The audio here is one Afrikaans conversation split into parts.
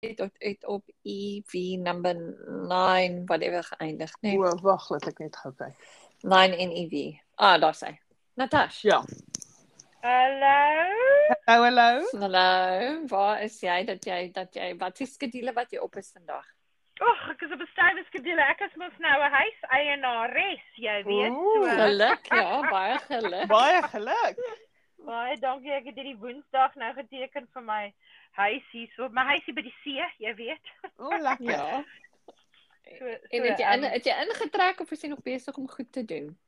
het op, het op EV number 9 whatever geëindig, nee. O, wag, laat ek net gou kyk. 9 in EV. Ah, daar sê. Natasha. Ja. Hallo. Hallo, hallo. Hallo, waar is jy dat jy dat jy wat is skedule wat jy op is vandag? Ag, ek is op 'n stywe skedule. Ek is mos nou 'n huiseienares, jy weet. Ooh. So Geluk, ja, baie geluk. Baie geluk. baie dankie. Ek het hierdie Woensdag nou geteken vir my huis hier so, my huisie by die see, jy weet. O, lekker. Ja. So, En het jy in, ehm, het jy ingetrek of is jy nog besig om goed te doen?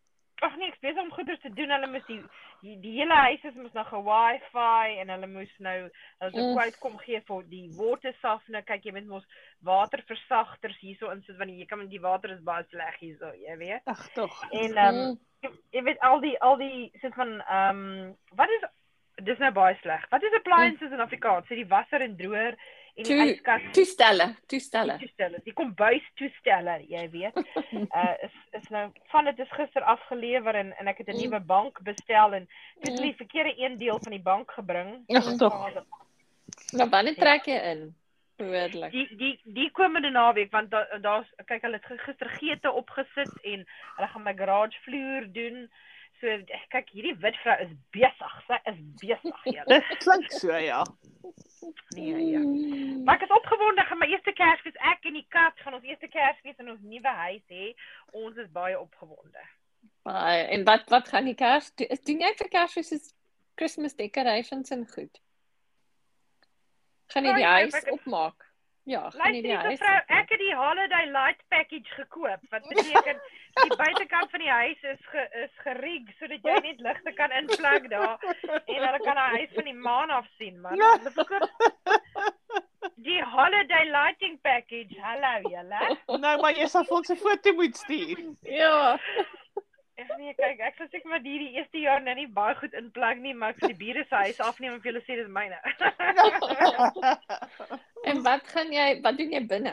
Ag nee, ek is besig om goeders te doen. Hulle moes die die, die hele huis is mos nou ge-Wi-Fi en hulle moes nou hulle se Mm. kwyt kom gee vir die water softener. Kyk, jy moet mos waterversagters hierso insit want jy kan die water is baie sleg hierso, jy weet. Ag tog. En ehm um, Mm. jy, weet al die al die soort van ehm um, wat is dis nou baie sleg. Wat is appliances in Afrikaans? So die wasser en droër en die yskas. Toestelle, toestelle. Die toestelle, die kombuistoestelle, jy weet. Uh is is nou van dit is gister afgelewer en en ek het 'n Mm. nuwe bank bestel en dit Mm. die verkeerde een deel van die bank gebring. Ag, tog. Nou wanneer trek jy in? Behoorlik. Die die die komende naweek want daar daar's kyk hulle het gister geete opgesit en hulle gaan my garage vloer doen. So kyk hierdie wit vrou is besig. Sy is besig julle. Dit klink so ja. Nee, ja. Mm. Maar ek is opgewonde gaan my eerste Kersfees ek en die kat gaan ons eerste Kersfees in ons nuwe huis hê. Ons is baie opgewonde. Baie. En wat wat gaan die Kers doen? Jy vir Kersfees is Christmas decorations en goed? Gaan jy die Ja, huis opmaak? Ja, huis? mevrou, ek het die holiday light package gekoop. Wat beteken die buitekant van die huis is ge, is gerig sodat jy net ligte kan inplug daar en hulle kan die huis van die maan af sien, man. Hulle verkoop die holiday lighting package. Hallo julle. Nou maar jy sal vir ons 'n foto moet stuur. Ja. Ek nee, kyk, ek sê maar hierdie eerste jaar nou nie baie goed inplug nie, maar ek vir die bure se huis afneem en vir hulle sê dis myne. En wat gaan jy wat doen jy binne?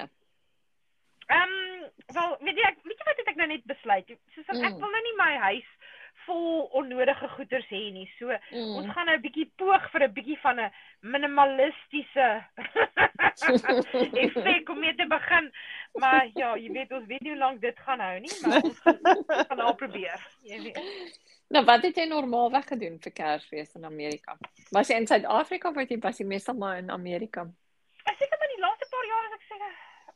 Ehm, um, wel, weet jy, ek weet jy wat het ek nou net besluit? Soos mm. ek Mm. wil nou nie my huis vol onnodige goederes hê nie. So Mm. ons gaan nou 'n bietjie poog vir 'n bietjie van 'n minimalistiese effek om mee te begin. Maar ja, jy weet ons weet nie hoe lank dit gaan hou nie, maar ons gaan, ons gaan al probeer. Jy weet. Nou wat het jy normaalweg gedoen vir Kersfees in Amerika? Was jy in Suid-Afrika of was jy was jy meestal maar in Amerika? Ek seker maar die laaste paar jaar as ek sê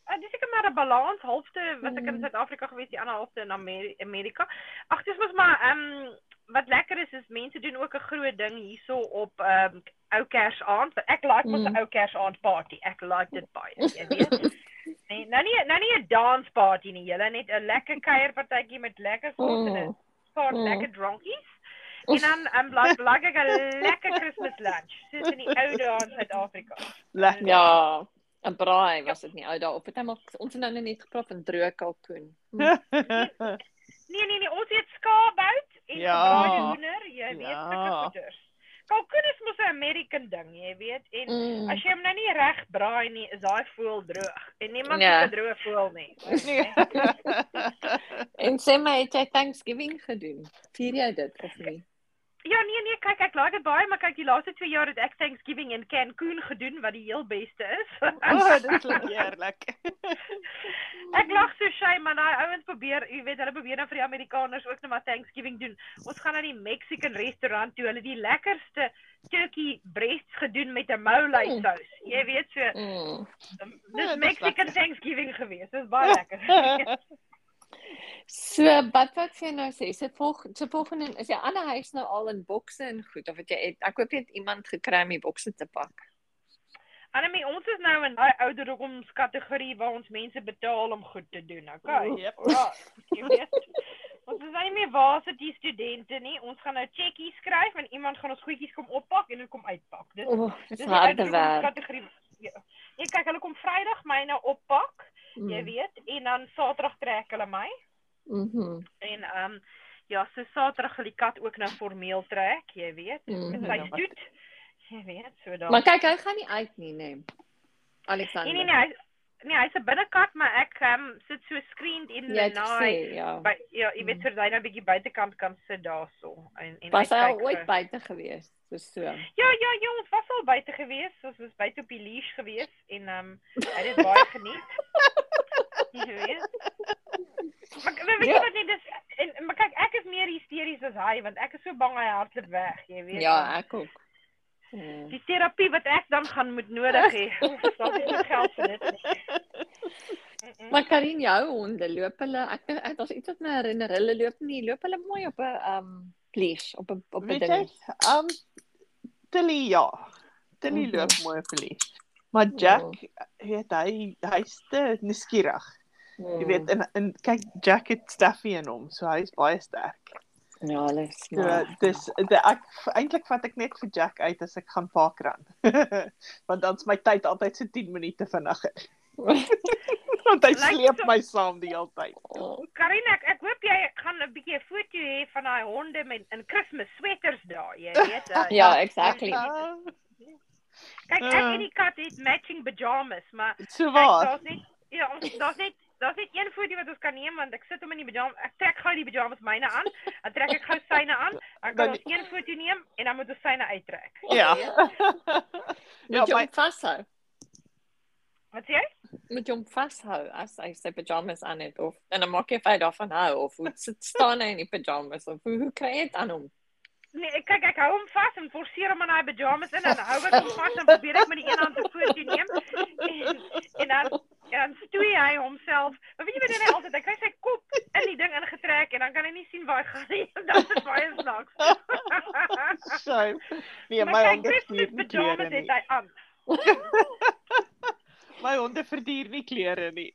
uh, dis seker maar 'n balans, halfte wat ek in Mm. Suid-Afrika gewees, die ander halfte in Ameri Amerika. Ag, dis mos maar ehm um, wat lekker is is mense doen ook 'n groot ding hierso op ehm um, ou Kersaand. Ek like mos 'n Mm. ou Kersaand party. Ek like dit baie, jy weet. Nee, nou nie nou nie 'n dance party nie, julle net 'n lekker kuierpartytjie met lekker kos en 'n Mm. paar Mm. lekker dronkies. En dan ehm um, like like ek 'n lekker Christmas lunch, soos in die ou dae in Suid-Afrika. Lekker. Ja, 'n braai was dit nie ou daar op. Het hy maar ons het nou net net gepraat van droë kalkoen. Hm. Nee nee nee, ons eet skaapbout en Ja. gebraaide hoender, jy weet, Ja. sulke goeders. Kalkoen is mos 'n American ding, jy weet. En Mm. as jy hom nou nie reg braai nie, is daai voël droog. En niemand Ja. ja. 'n droë voël nie. Nee. En sê my, het jy Thanksgiving gedoen? Vier jy dit of nie? Ja nee nee, kyk ek like dit baie, maar kyk die laaste 2 jaar het ek Thanksgiving in Cancun gedoen wat die heel beste is. O, dit klink heerlik. Ek lag so shy man, daai ouens probeer, jy weet, hulle probeer nou vir die Amerikaners ook net maar Thanksgiving doen. Ons gaan na die Mexican restaurant toe. Hulle die lekkerste turkey breasts gedoen met 'n mole Mm. sous. Jy weet so, Mm. Ja, dis dis Mexican. Thanksgiving geweest. Dis baie lekker. So, wat wat sê nou sê, sit volg so volgende is jy ander huis nou al in bokse en goed of het jy het, ek hoop jy het iemand gekry om die bokse te pak. Annelie, ons is nou in daai ouderdomskategorie waar ons mense betaal om goed te doen, okay? Yep. Ja, jy weet. Ons is nou nie meer varsity studente nie. Ons gaan nou checkies skryf en iemand gaan ons goedjies kom oppak en dit kom uitpak. Dis O, oh, dis die harde werk. ouderdomskategorie. Ja. Jy kyk, hulle kom Vrydag my nou oppak, Mm. jy weet, en dan Saterdag trek hulle my Mhm. en ehm um, ja, so Saterdag gaan die kat ook nou formeel trek, jy weet, met Mhm. sy Ja, stoet. Jy weet, so dan. Maar kyk, hy gaan nie uit nie, nê. Nee. Nee Alexander. nee nee, hy, nee, hy's 'n binnekat, maar ek um, sit so screened in Jy the night. ja. By ja, jy weet Mm. sodat hy nou 'n bietjie buitekant kan sit daarso en en Was hy al ooit vir- buite gewees? Dis so. Ja, ja, ja, ons was al buite gewees. Ons was buite op die leash gewees en ehm um, hy het dit baie geniet. Jy weet. Maar maar weet jy Ja. wat nie dis en maar kyk, ek is meer hysteries as hy want ek is so bang hy hardloop weg, jy weet. Ja, ek ook. Hmm. Die terapie wat ek dan gaan moet nodig hê. Daar is nie geld vir dit nie. Maar Karin, jou honde loop hulle ek ek daar's iets wat my herinner, hulle loop nie, loop hulle mooi op 'n um leash, op 'n op 'n Weet jy, ding. um Tilly ja. Tilly Mhm. loop mooi op die. Maar Jack, weet hy, hy's te nuuskierig. Jy weet en en kyk Jack het Staffy in hom, so hy's baie sterk. ja, hulle is So dis de, ek eintlik vat ek net vir Jack uit as ek gaan parkrun. Want dan's my tyd altyd so 10 minute vinniger. Want hy sleep my saam die hele tyd. Oh, Karina, ek, ek hoop jy gaan 'n bietjie 'n foto hê van daai honde met in Kersfees sweaters daar, jy weet. Uh, Ja, exactly. Ah, Kyk, ek en die kat het matching pyjamas, maar So daar's net ja, ons daar's net daar's net een foto wat ons kan neem want ek sit hom in die pyjamas. Ek trek gou die pyjamas myne aan, dan trek ek gou syne aan, dan kan Dan- ons een foto neem en dan moet ons syne uittrek. Ja. Moet jy my- hom vashou? Wat sê jy? Moet jy hom vashou as hy sy pyjamas aan het of en dan maak jy vir daarvan hou of hoe sit staan hy in die pyjamas of hoe, hoe kry jy dit aan hom? Nee, ek kyk ek hou hom vas en forceer hom in daai pyjamas in en dan hou ek hom vas en probeer ek met die een hand 'n foto neem en en dan en dan stoei hy homself. Maar weet jy wat hy altyd hy kry sy kop in die ding ingetrek en dan kan hy nie sien waar hy gaan nie. Dit is baie snaaks. So. Nee, my honde verdier nie klere nie. hy aan. My honde verdier nie klere nie.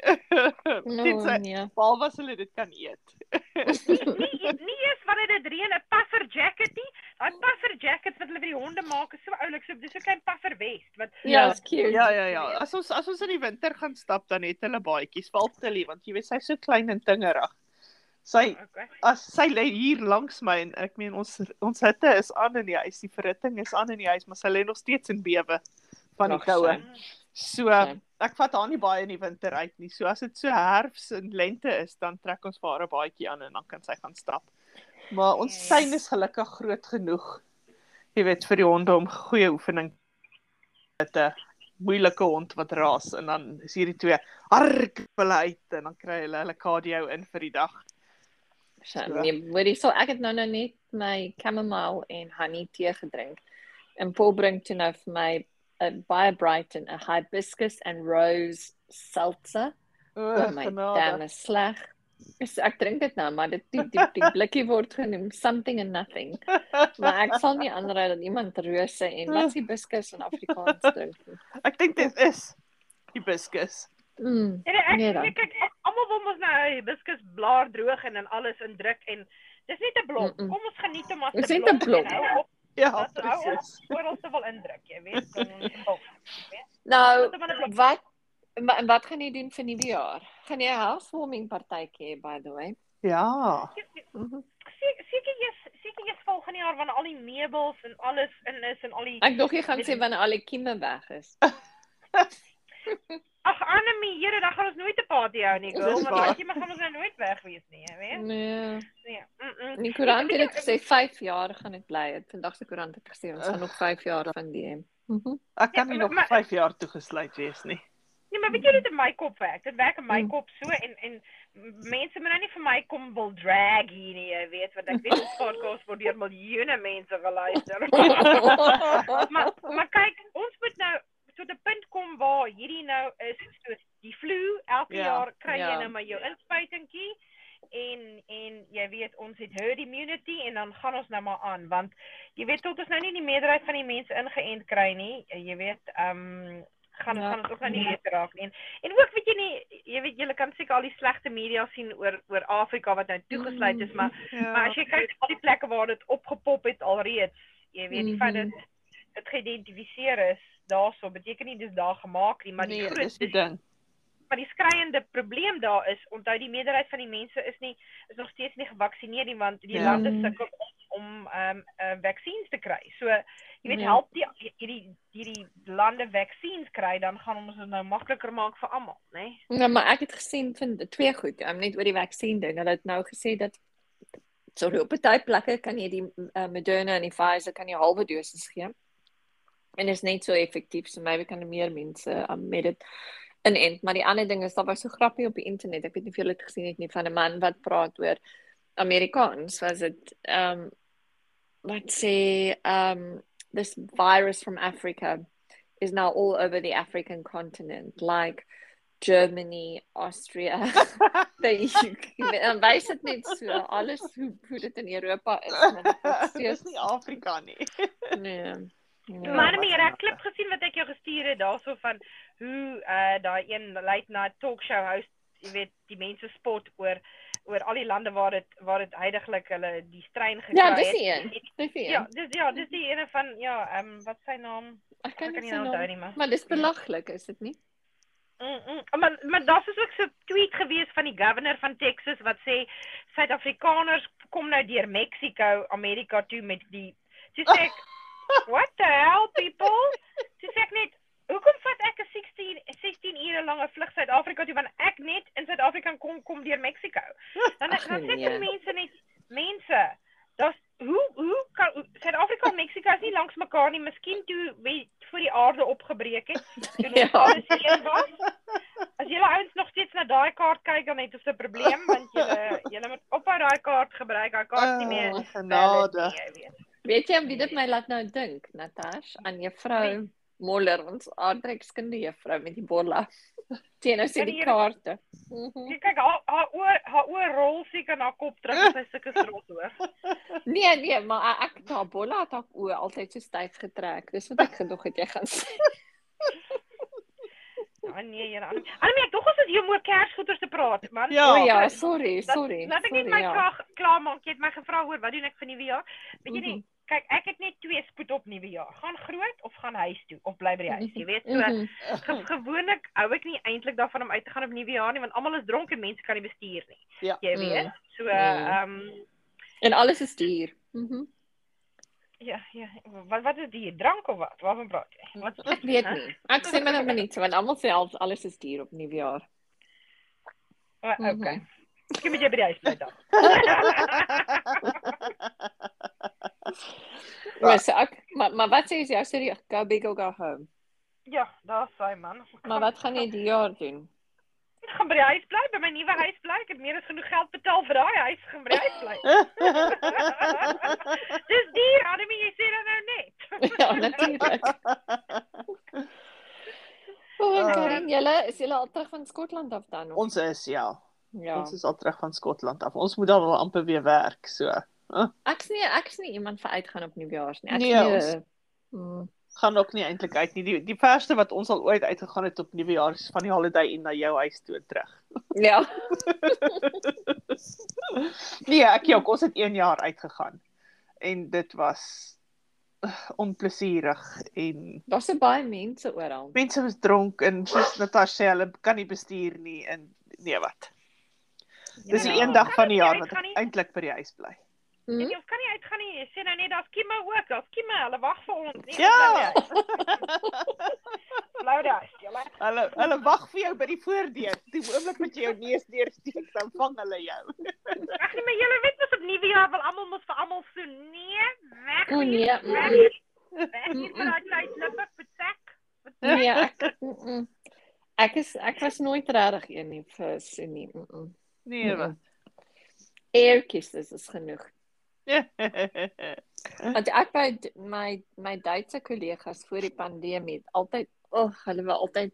No, Tensy nee. behalwe as hulle dit kan eet. Nie nie eers wanneer dit reën 'n puffer jacket nie. Daai puffer jackets wat hulle vir die honde maak is so oulik. So dis so 'n klein puffer vest wat Ja, is cute. Ja ja ja. As ons as ons in die winter gaan stap dan het hulle baadjies, veral Tilly want jy weet sy's so klein en tingerig. Sy Okay. as sy lê hier langs my en ek meen ons ons hitte is aan in die huis, die verhitting is aan in die huis, maar sy lê nog steeds in bewe van die koue. So ek vat haar nie baie in die winter uit nie. So as dit so herfs en lente is, dan trek ons vir haar 'n baadjie aan en dan kan sy gaan stap. Maar ons Yes. tuin is gelukkig groot genoeg. Jy weet vir die honde om goeie oefening 'n moeilike hond wat raas en dan is hierdie twee hark hulle uit en dan kry hulle hulle cardio in vir die dag. Shame. Nee, hoorie, so ek het nou nou net my chamomile en honey tee gedrink. En Paul bring toe nou vir my 'n baie bright en 'n hibiscus and rose seltzer. Oh my damn, is sleg. Is ek drink dit nou, maar dit die die, die blikkie word genoem something and nothing. Maar ek sal nie aanraai dat iemand rose en wat is hibiscus in Afrikaans drink nie. Ek dink dit is hibiscus. Mm. En ek Nee nee, dan. kyk ek- almal wil mos nou hibiscus blaar droog en dan alles indruk en dis net 'n blom. Mm-mm. Kom ons geniet hom as Dis 'n net 'n blom. blom. en hou op Ja, presies. oral te wil indruk, jy weet. Kom ons op. Nou, Wat 'n en wat gaan jy doen vir nuwe jaar? Gaan jy 'n housewarming partytjie hê by the way? Ja. Mhm. Se- Seker jy's seker jy's volgende jaar wanneer al die meubels en alles in is en al die Ek dog jy gaan sê wanneer al die kieme weg is. Ag Annelie, here, dan gaan ons nooit 'n party hou nie, girl, want weet jy maar gaan ons nou nooit weg wees nie, jy weet. Nee. Nee. Mm -mm. Die koerant het dit gesê 5 jaar gaan dit bly. Het vandag se koerant het gesê ons gaan nog 5 jaar van die hê. Mhm. Ek kan Ja, nie maar- nog maar- 5 jaar toegesluit wees nie. Nee, maar weet jy dit in my kop werk? Dit werk in my Mm. kop so en en mense moet nou nie vir my kom wil drag hier nie, jy weet, want ek weet ons podcast word deur miljoene mense geluister. maar maar kyk, tot 'n punt kom waar hierdie nou is soos die flu, elke Ja, jaar kry ja. jy nou maar jou inspuitingkie en en jy weet ons het herd immunity en dan gaan ons nou maar aan want jy weet tot ons nou nie die meerderheid van die mense ingeënt kry nie, jy weet, ehm um, gaan Ja. ja. gaan ons ook nou nie beter raak nie. En, en ook weet jy nie, jy weet julle kan seker al die slegte media sien oor oor Afrika wat nou toegesluit is, maar Ja. maar as jy kyk na al die plekke waar dit opgepop het alreeds, jy weet die feit Mhm. dat dit geïdentifiseer is daarso beteken nie dis daar gemaak nie, maar die nee, groot dis die ding. maar die skreiende probleem daar is, onthou die meerderheid van die mense is nie is nog steeds nie gevaksinneer nie want die Ja. lande sukkel om ehm um, uh, vaksines te kry. So jy weet Ja. help die hierdie hierdie lande vaksines kry, dan gaan ons dit nou makliker maak vir almal, né? Nee? Ja, maar ek het gesien van die twee goed. Ek net oor die vaksin ding. Hulle het nou gesê dat sorry, op baie plekke kan jy die uh, Moderna en die Pfizer kan jy halwe dosis gee. En is net so effektief, so maybe kan er meer mense um, met dit inent. Maar die ander ding is daar was so grappie op die internet. Ek weet nie of julle dit gesien het nie van 'n man wat praat oor Amerikaans was dit um, wat sê um this virus from Africa is now all over the African continent like Germany, Austria, the UK. En wys dit net so alles hoe hoe dit in Europa is. maar dit is nie Afrika nie. Nee. Ja, maar meer ek klip gesien wat ek jou gestuur het daarso van hoe uh daai een late night talkshow host, jy weet, die mense spot oor oor al die lande waar dit waar dit heidaglik hulle die strein gekry Ja, het. dis die een. Dis die Ja, een. dis ja, dis die ene van ja, ehm um, wat sy naam? Ek Ek kan kan nie onthou nie, maar. Maar dis belaglik, is dit nie? Mm, mm. Maar maar daar's dus ook so 'n tweet gewees van die governor van Texas wat sê Suid-Afrikaners kom nou deur Mexico Amerika toe met die sê ek what the hell people? Sê ek net hoekom vat ek 'n 16 16 ure lange vlug Suid-Afrika toe want ek net in Suid-Afrika kom kom deur Mexico. Dan Ag, dan sê nee. mense net mense Dis hoe hoe kan Suid-Afrika en Mexiko is nie langs mekaar nie. Miskien toe wie voor die aarde opgebreek het. Toe ons Ja. alles een was. As julle ouens nog steeds na daai kaart kyk dan het ons 'n probleem want julle julle moet ophou daai kaart gebruik. Daai kaart is nie meer valid genade. nie, weet. Weet jy wie dit my laat nou dink, Natash, aan juffrou Moller, ons aardrykskunde juffrou met die bolla. Teen nou Kan die kaarte. Mhm. Jy kyk haar haar oor haar oor rol seker na kop terug as sy sulke strot hoor. Nee, nee, maar ek het haar bolla het haar oë altyd so styf getrek. Dis wat ek gedog het jy gaan sê. Ja nee, jy aan. Annelie, ek dog ons het hier om oor Kersgoeders te praat, man. Ja. O ja, sorry, Laat- sorry. Laat ek net sorry, my ja. vraag klaar maak. Jy het my gevra oor wat doen ek vir nuwe jaar? Weet jy nie, Mhm. Kyk, ek het net twee spoed op nuwe jaar. Gaan groot of gaan huis toe of bly by die huis. Jy weet, so Mhm. ge gewoonlik hou ek nie eintlik daarvan om uit te gaan op nuwe jaar nie, want almal is dronk en mense kan nie bestuur nie. Ja. Jy Mm. weet. So Mm. ehm En alles is duur. Mhm. ja, ja, wat wat is die drank of wat? Waarvan praat jy? Wat Ek weet nie. Ek sê maar net nie want almal sê al- alles is duur op nuwejaar. Mhm. okay. Moet jy by die huis bly dan. Maar so ek maar maar wat sê jy sorry, go big or go home. ja, daar's hy man. Maar wat gaan jy die jaar doen? Ek gaan by die huis bly, by my nuwe huis bly. Ek het meer as genoeg geld betaal vir daai huis, ek gaan by die huis bly. Dis duur, Annelie, jy sê dit nou net. ja, natuurlik. O, oh, Karin, julle is julle al terug van Skotland af dan? Ons is ja. Ja. Ons is al terug van Skotland af. Ons moet dan wel amper weer werk, so. Ek's nie ek's nie iemand vir uitgaan op nuwejaars nie. Ek's Nee, nie, ons- eh, mm, Gaan ook nie eintlik uit nie. Die die verste wat ons al ooit uitgegaan het op Nuwejaar is van die holiday in na jou huis toe terug. ja. nee, ek ook, ons het 1 jaar uitgegaan. En dit was uh, onplesierig en Daar's so baie mense oral. mense was dronk en soos Natasha sê hulle kan nie bestuur nie en nee wat. Dis die een dag van die jaar wat ek nie. eintlik by die huis bly. En Hm? jy kan nie uitgaan nie. Jy sê nou net daar's kimme ook. Daar's kimme. Hulle wag vir ons. Nee, Ja. Die huis, julle. Hulle hulle wag vir jou by die voordeur. Die oomblik wat jy jou neus deursteek, dan vang hulle jou. Ag nee, maar julle weet mos op nuwe jaar wil almal mos vir almal so nee, weg. O, nee, mm, Weg. mm. hier, Weg hier vir daai klein lippe vertek. Nee, ek mm, mm. ek is ek was nooit regtig een nie vir so nie. Mm -mm. Nee wat. Air kisses is genoeg. Want ek by my my Duitse kollegas voor die pandemie het altyd, o, oh, hulle wou altyd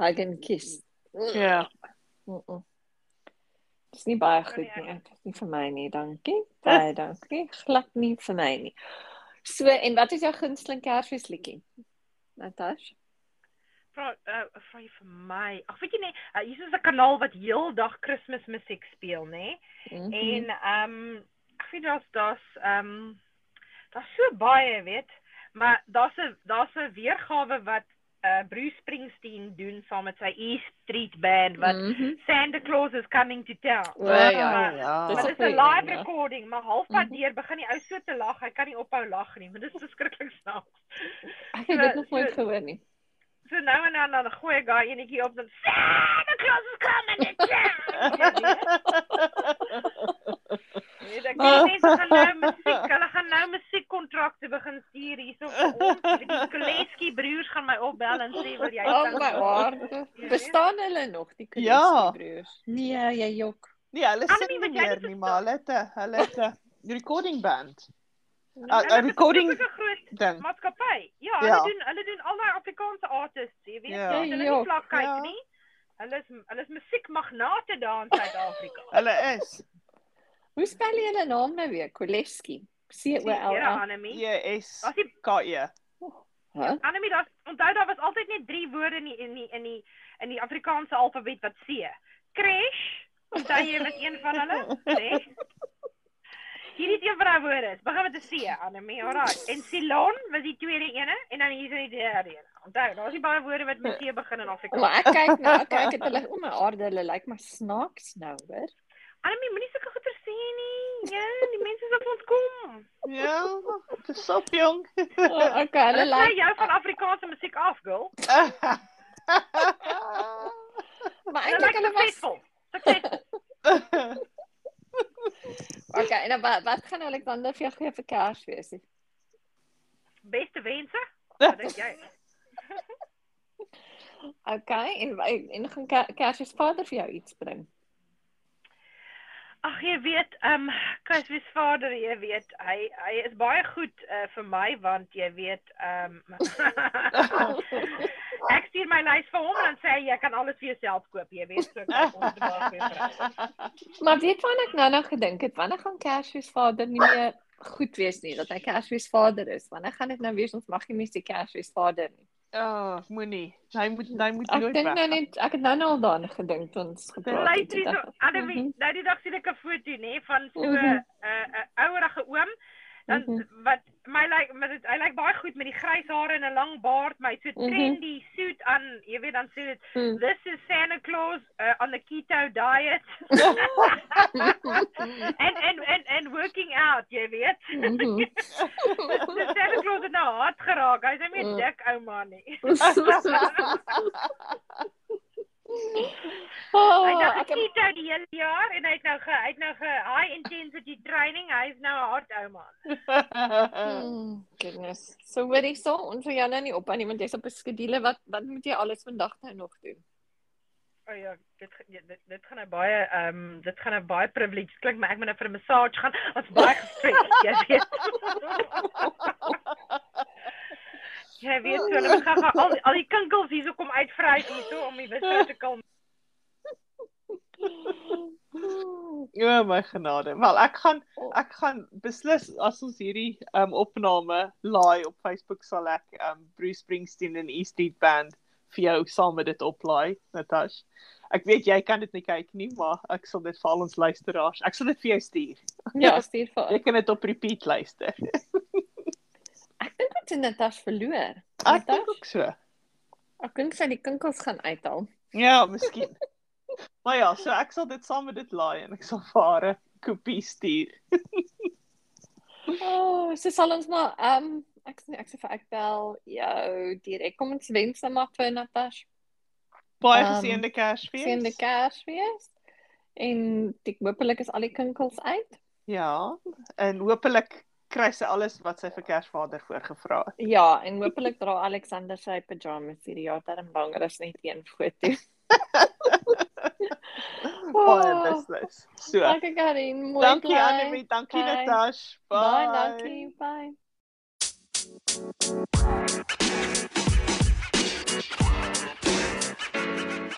hug and kiss. ja. Mm -mm. Dis nie baie goed nie. Dit is nie vir my nie, dankie. Baie dankie. Glad nie vir my nie. So, en wat is jou gunsteling Kersfeesliedjie? Natasha? Vra uh, vra jy vir my. Ag weet jy nie, uh, hier is 'n kanaal wat heeldag Kersfees musiek speel, nê? Mm -hmm. En ehm um, ek weet daar's daar's ehm um, daar's so baie, weet, maar daar's 'n daar's 'n weergawe wat uh Bruce Springsteen doen saam met sy E Street band wat Mhm. Santa Claus is coming to town. O, ja. Ja. Een dit is 'n goeie live ja. recording, maar halfpad Mhm. deur begin die ou so te lag, hy kan nie ophou lag nie, maar dit is verskriklik snaaks. Ek het dit So- nog nooit so- gehoor nie. So nou en dan dan gooi ek daai enetjie op dan Santa Claus is coming to town. Weet ek dink mense gaan nou musiek, hulle gaan nou musiekkontrakte begin stuur hierso vir ons. Die Koleski broers gaan my opbel en sê wil jy Oh sing my vir ons? word. Bestaan hulle nog die Ja. Koleski broers? Nee, jy jok. Nee, hulle sing nie meer nie maar hulle het hulle het 'n recording band. Ja. 'n is 'n recording ding. maatskappy. Ja, hulle Ja. doen hulle doen al daai Afrikaanse artists, jy weet, Ja. ja. hulle Ja, nie vlak kyk ja. nie. Hulle is hulle is musiekmagnate daar in Suid-Afrika. Hulle is Hoe spel jy hulle naam nou weer? Koleski. C O L Ja, L. Annemie. J S Was die K E. Hæ? Annemie, daar onthou daar was altyd net drie woorde in die in die in die in die Afrikaanse alfabet wat C. Crash. Onthou jy wat een van hulle? Nee. Hierdie is een van daai woorde. Begin met 'n C, Annemie. Alraai. En Ceylon was die tweede ene en dan hier is die derde een. Onthou, daar's nie baie woorde wat met C begin in Afrikaans. Maar ek kyk nou, ek kyk het hulle o my aarde, hulle lyk maar snaaks nou, hoor. Annemie, moenie sulke goeie sê nie. Ja, die mense sal vir ons kom. Ja, dis so jong. Oh, okay, hulle lyk jou van Afrikaanse musiek af, girl. maar eintlik hulle was suksesvol. Suksesvol. Okay, en dan wat wat gaan Alexander vir jou gee vir Kersfees? Beste wense? Wat dink jy? Okay, en en gaan Ke- Kersfees vader vir jou iets bring? Ag jy weet, ehm um, Kersfees vader, jy weet, hy hy is baie goed uh, vir my want jy weet, ehm um, ek stuur my lys vir hom en dan sê hy jy kan alles vir jouself koop, jy weet, so kyk ons goeie pryse. Maar weet wanneer ek nou nou gedink het, wanneer gaan Kersfees vader nie meer goed wees nie dat hy Kersfees vader is? Wanneer gaan dit nou wees ons mag nie meer die Kersfees vader nie? Ja, moenie. Hy moet hy moet Ek nooit dink nou net ek het nou nou al daaraan gedink toe ons gepraat het. Luister ek, mhm, nou die dag sien ek 'n foto nê van so 'n uh, uh, ouerige oom dan Mhm. wat my lyk maar dit hy lyk baie goed met die grys hare en 'n lang baard, my so Mhm. trendy suit aan, jy weet dan sê dit mhm. this is Santa Claus uh, on the keto diet and and and and working out, jy weet. Mhm. Dis Santa Claus het nou hard geraak. Hy's nie meer Mm. dik ou man nie. Oh, Hy het nou ek het geketo die hele jaar en hy het nou ge, hy het nou ge high intensity training. Hy's nou 'n hard ou man. Mm, goodness. So hoorie so, ons wil jou nou nie ophou nie want jy's op 'n skedule. Wat wat moet jy alles vandag nou nog doen? O oh ja, dit dit dit gaan nou baie ehm um, dit gaan nou baie privilege klink, maar ek moet nou vir 'n massage gaan. Ons baie gestres, jy weet. Jy weet so, hulle gaan al al die kinkels hierso kom uitvryf hierso om die wisse te kalm. Ja, my genade. Wel, ek gaan ek gaan beslis as ons hierdie um opname laai op Facebook sal ek um Bruce Springsteen en E Street Band vir jou saam met dit oplaai, Natash. Ek weet jy kan dit nie kyk nie, maar ek sal dit vir al ons luisteraars. Ek sal dit vir jou stuur. Ja, stuur vir. Jy kan dit op repeat luister. Ek dink dit is Natasha verloor. Ek dink ook so. Ek dink sy die kinkels gaan uithaal. Ja, miskien. maar ja, so ek sal dit saam met dit laai en ek sal 'n kopie stuur. Oh, so sal ons maar ehm um, ek sê ek sê vir ek bel jou direk. Kom ons wens nou maar vir Natasha. Baie Um, geseënde Kersfees. Sien die Kersfees. En ek hopelik is al die kinkels uit. Ja, en hopelik kry sy alles wat sy vir Kersvader voorgevra het. Ja, en hopelik dra Alexander sy pyjamas hierdie jaar darm langer as net een foto. Poemės lesz. Szület. Danke, Karin. Muy danke, klein. Annemi. Danke, Bye. Natasha. Bye. Bye, danke. Bye.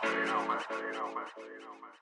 You know, man. You know, man. You know, man.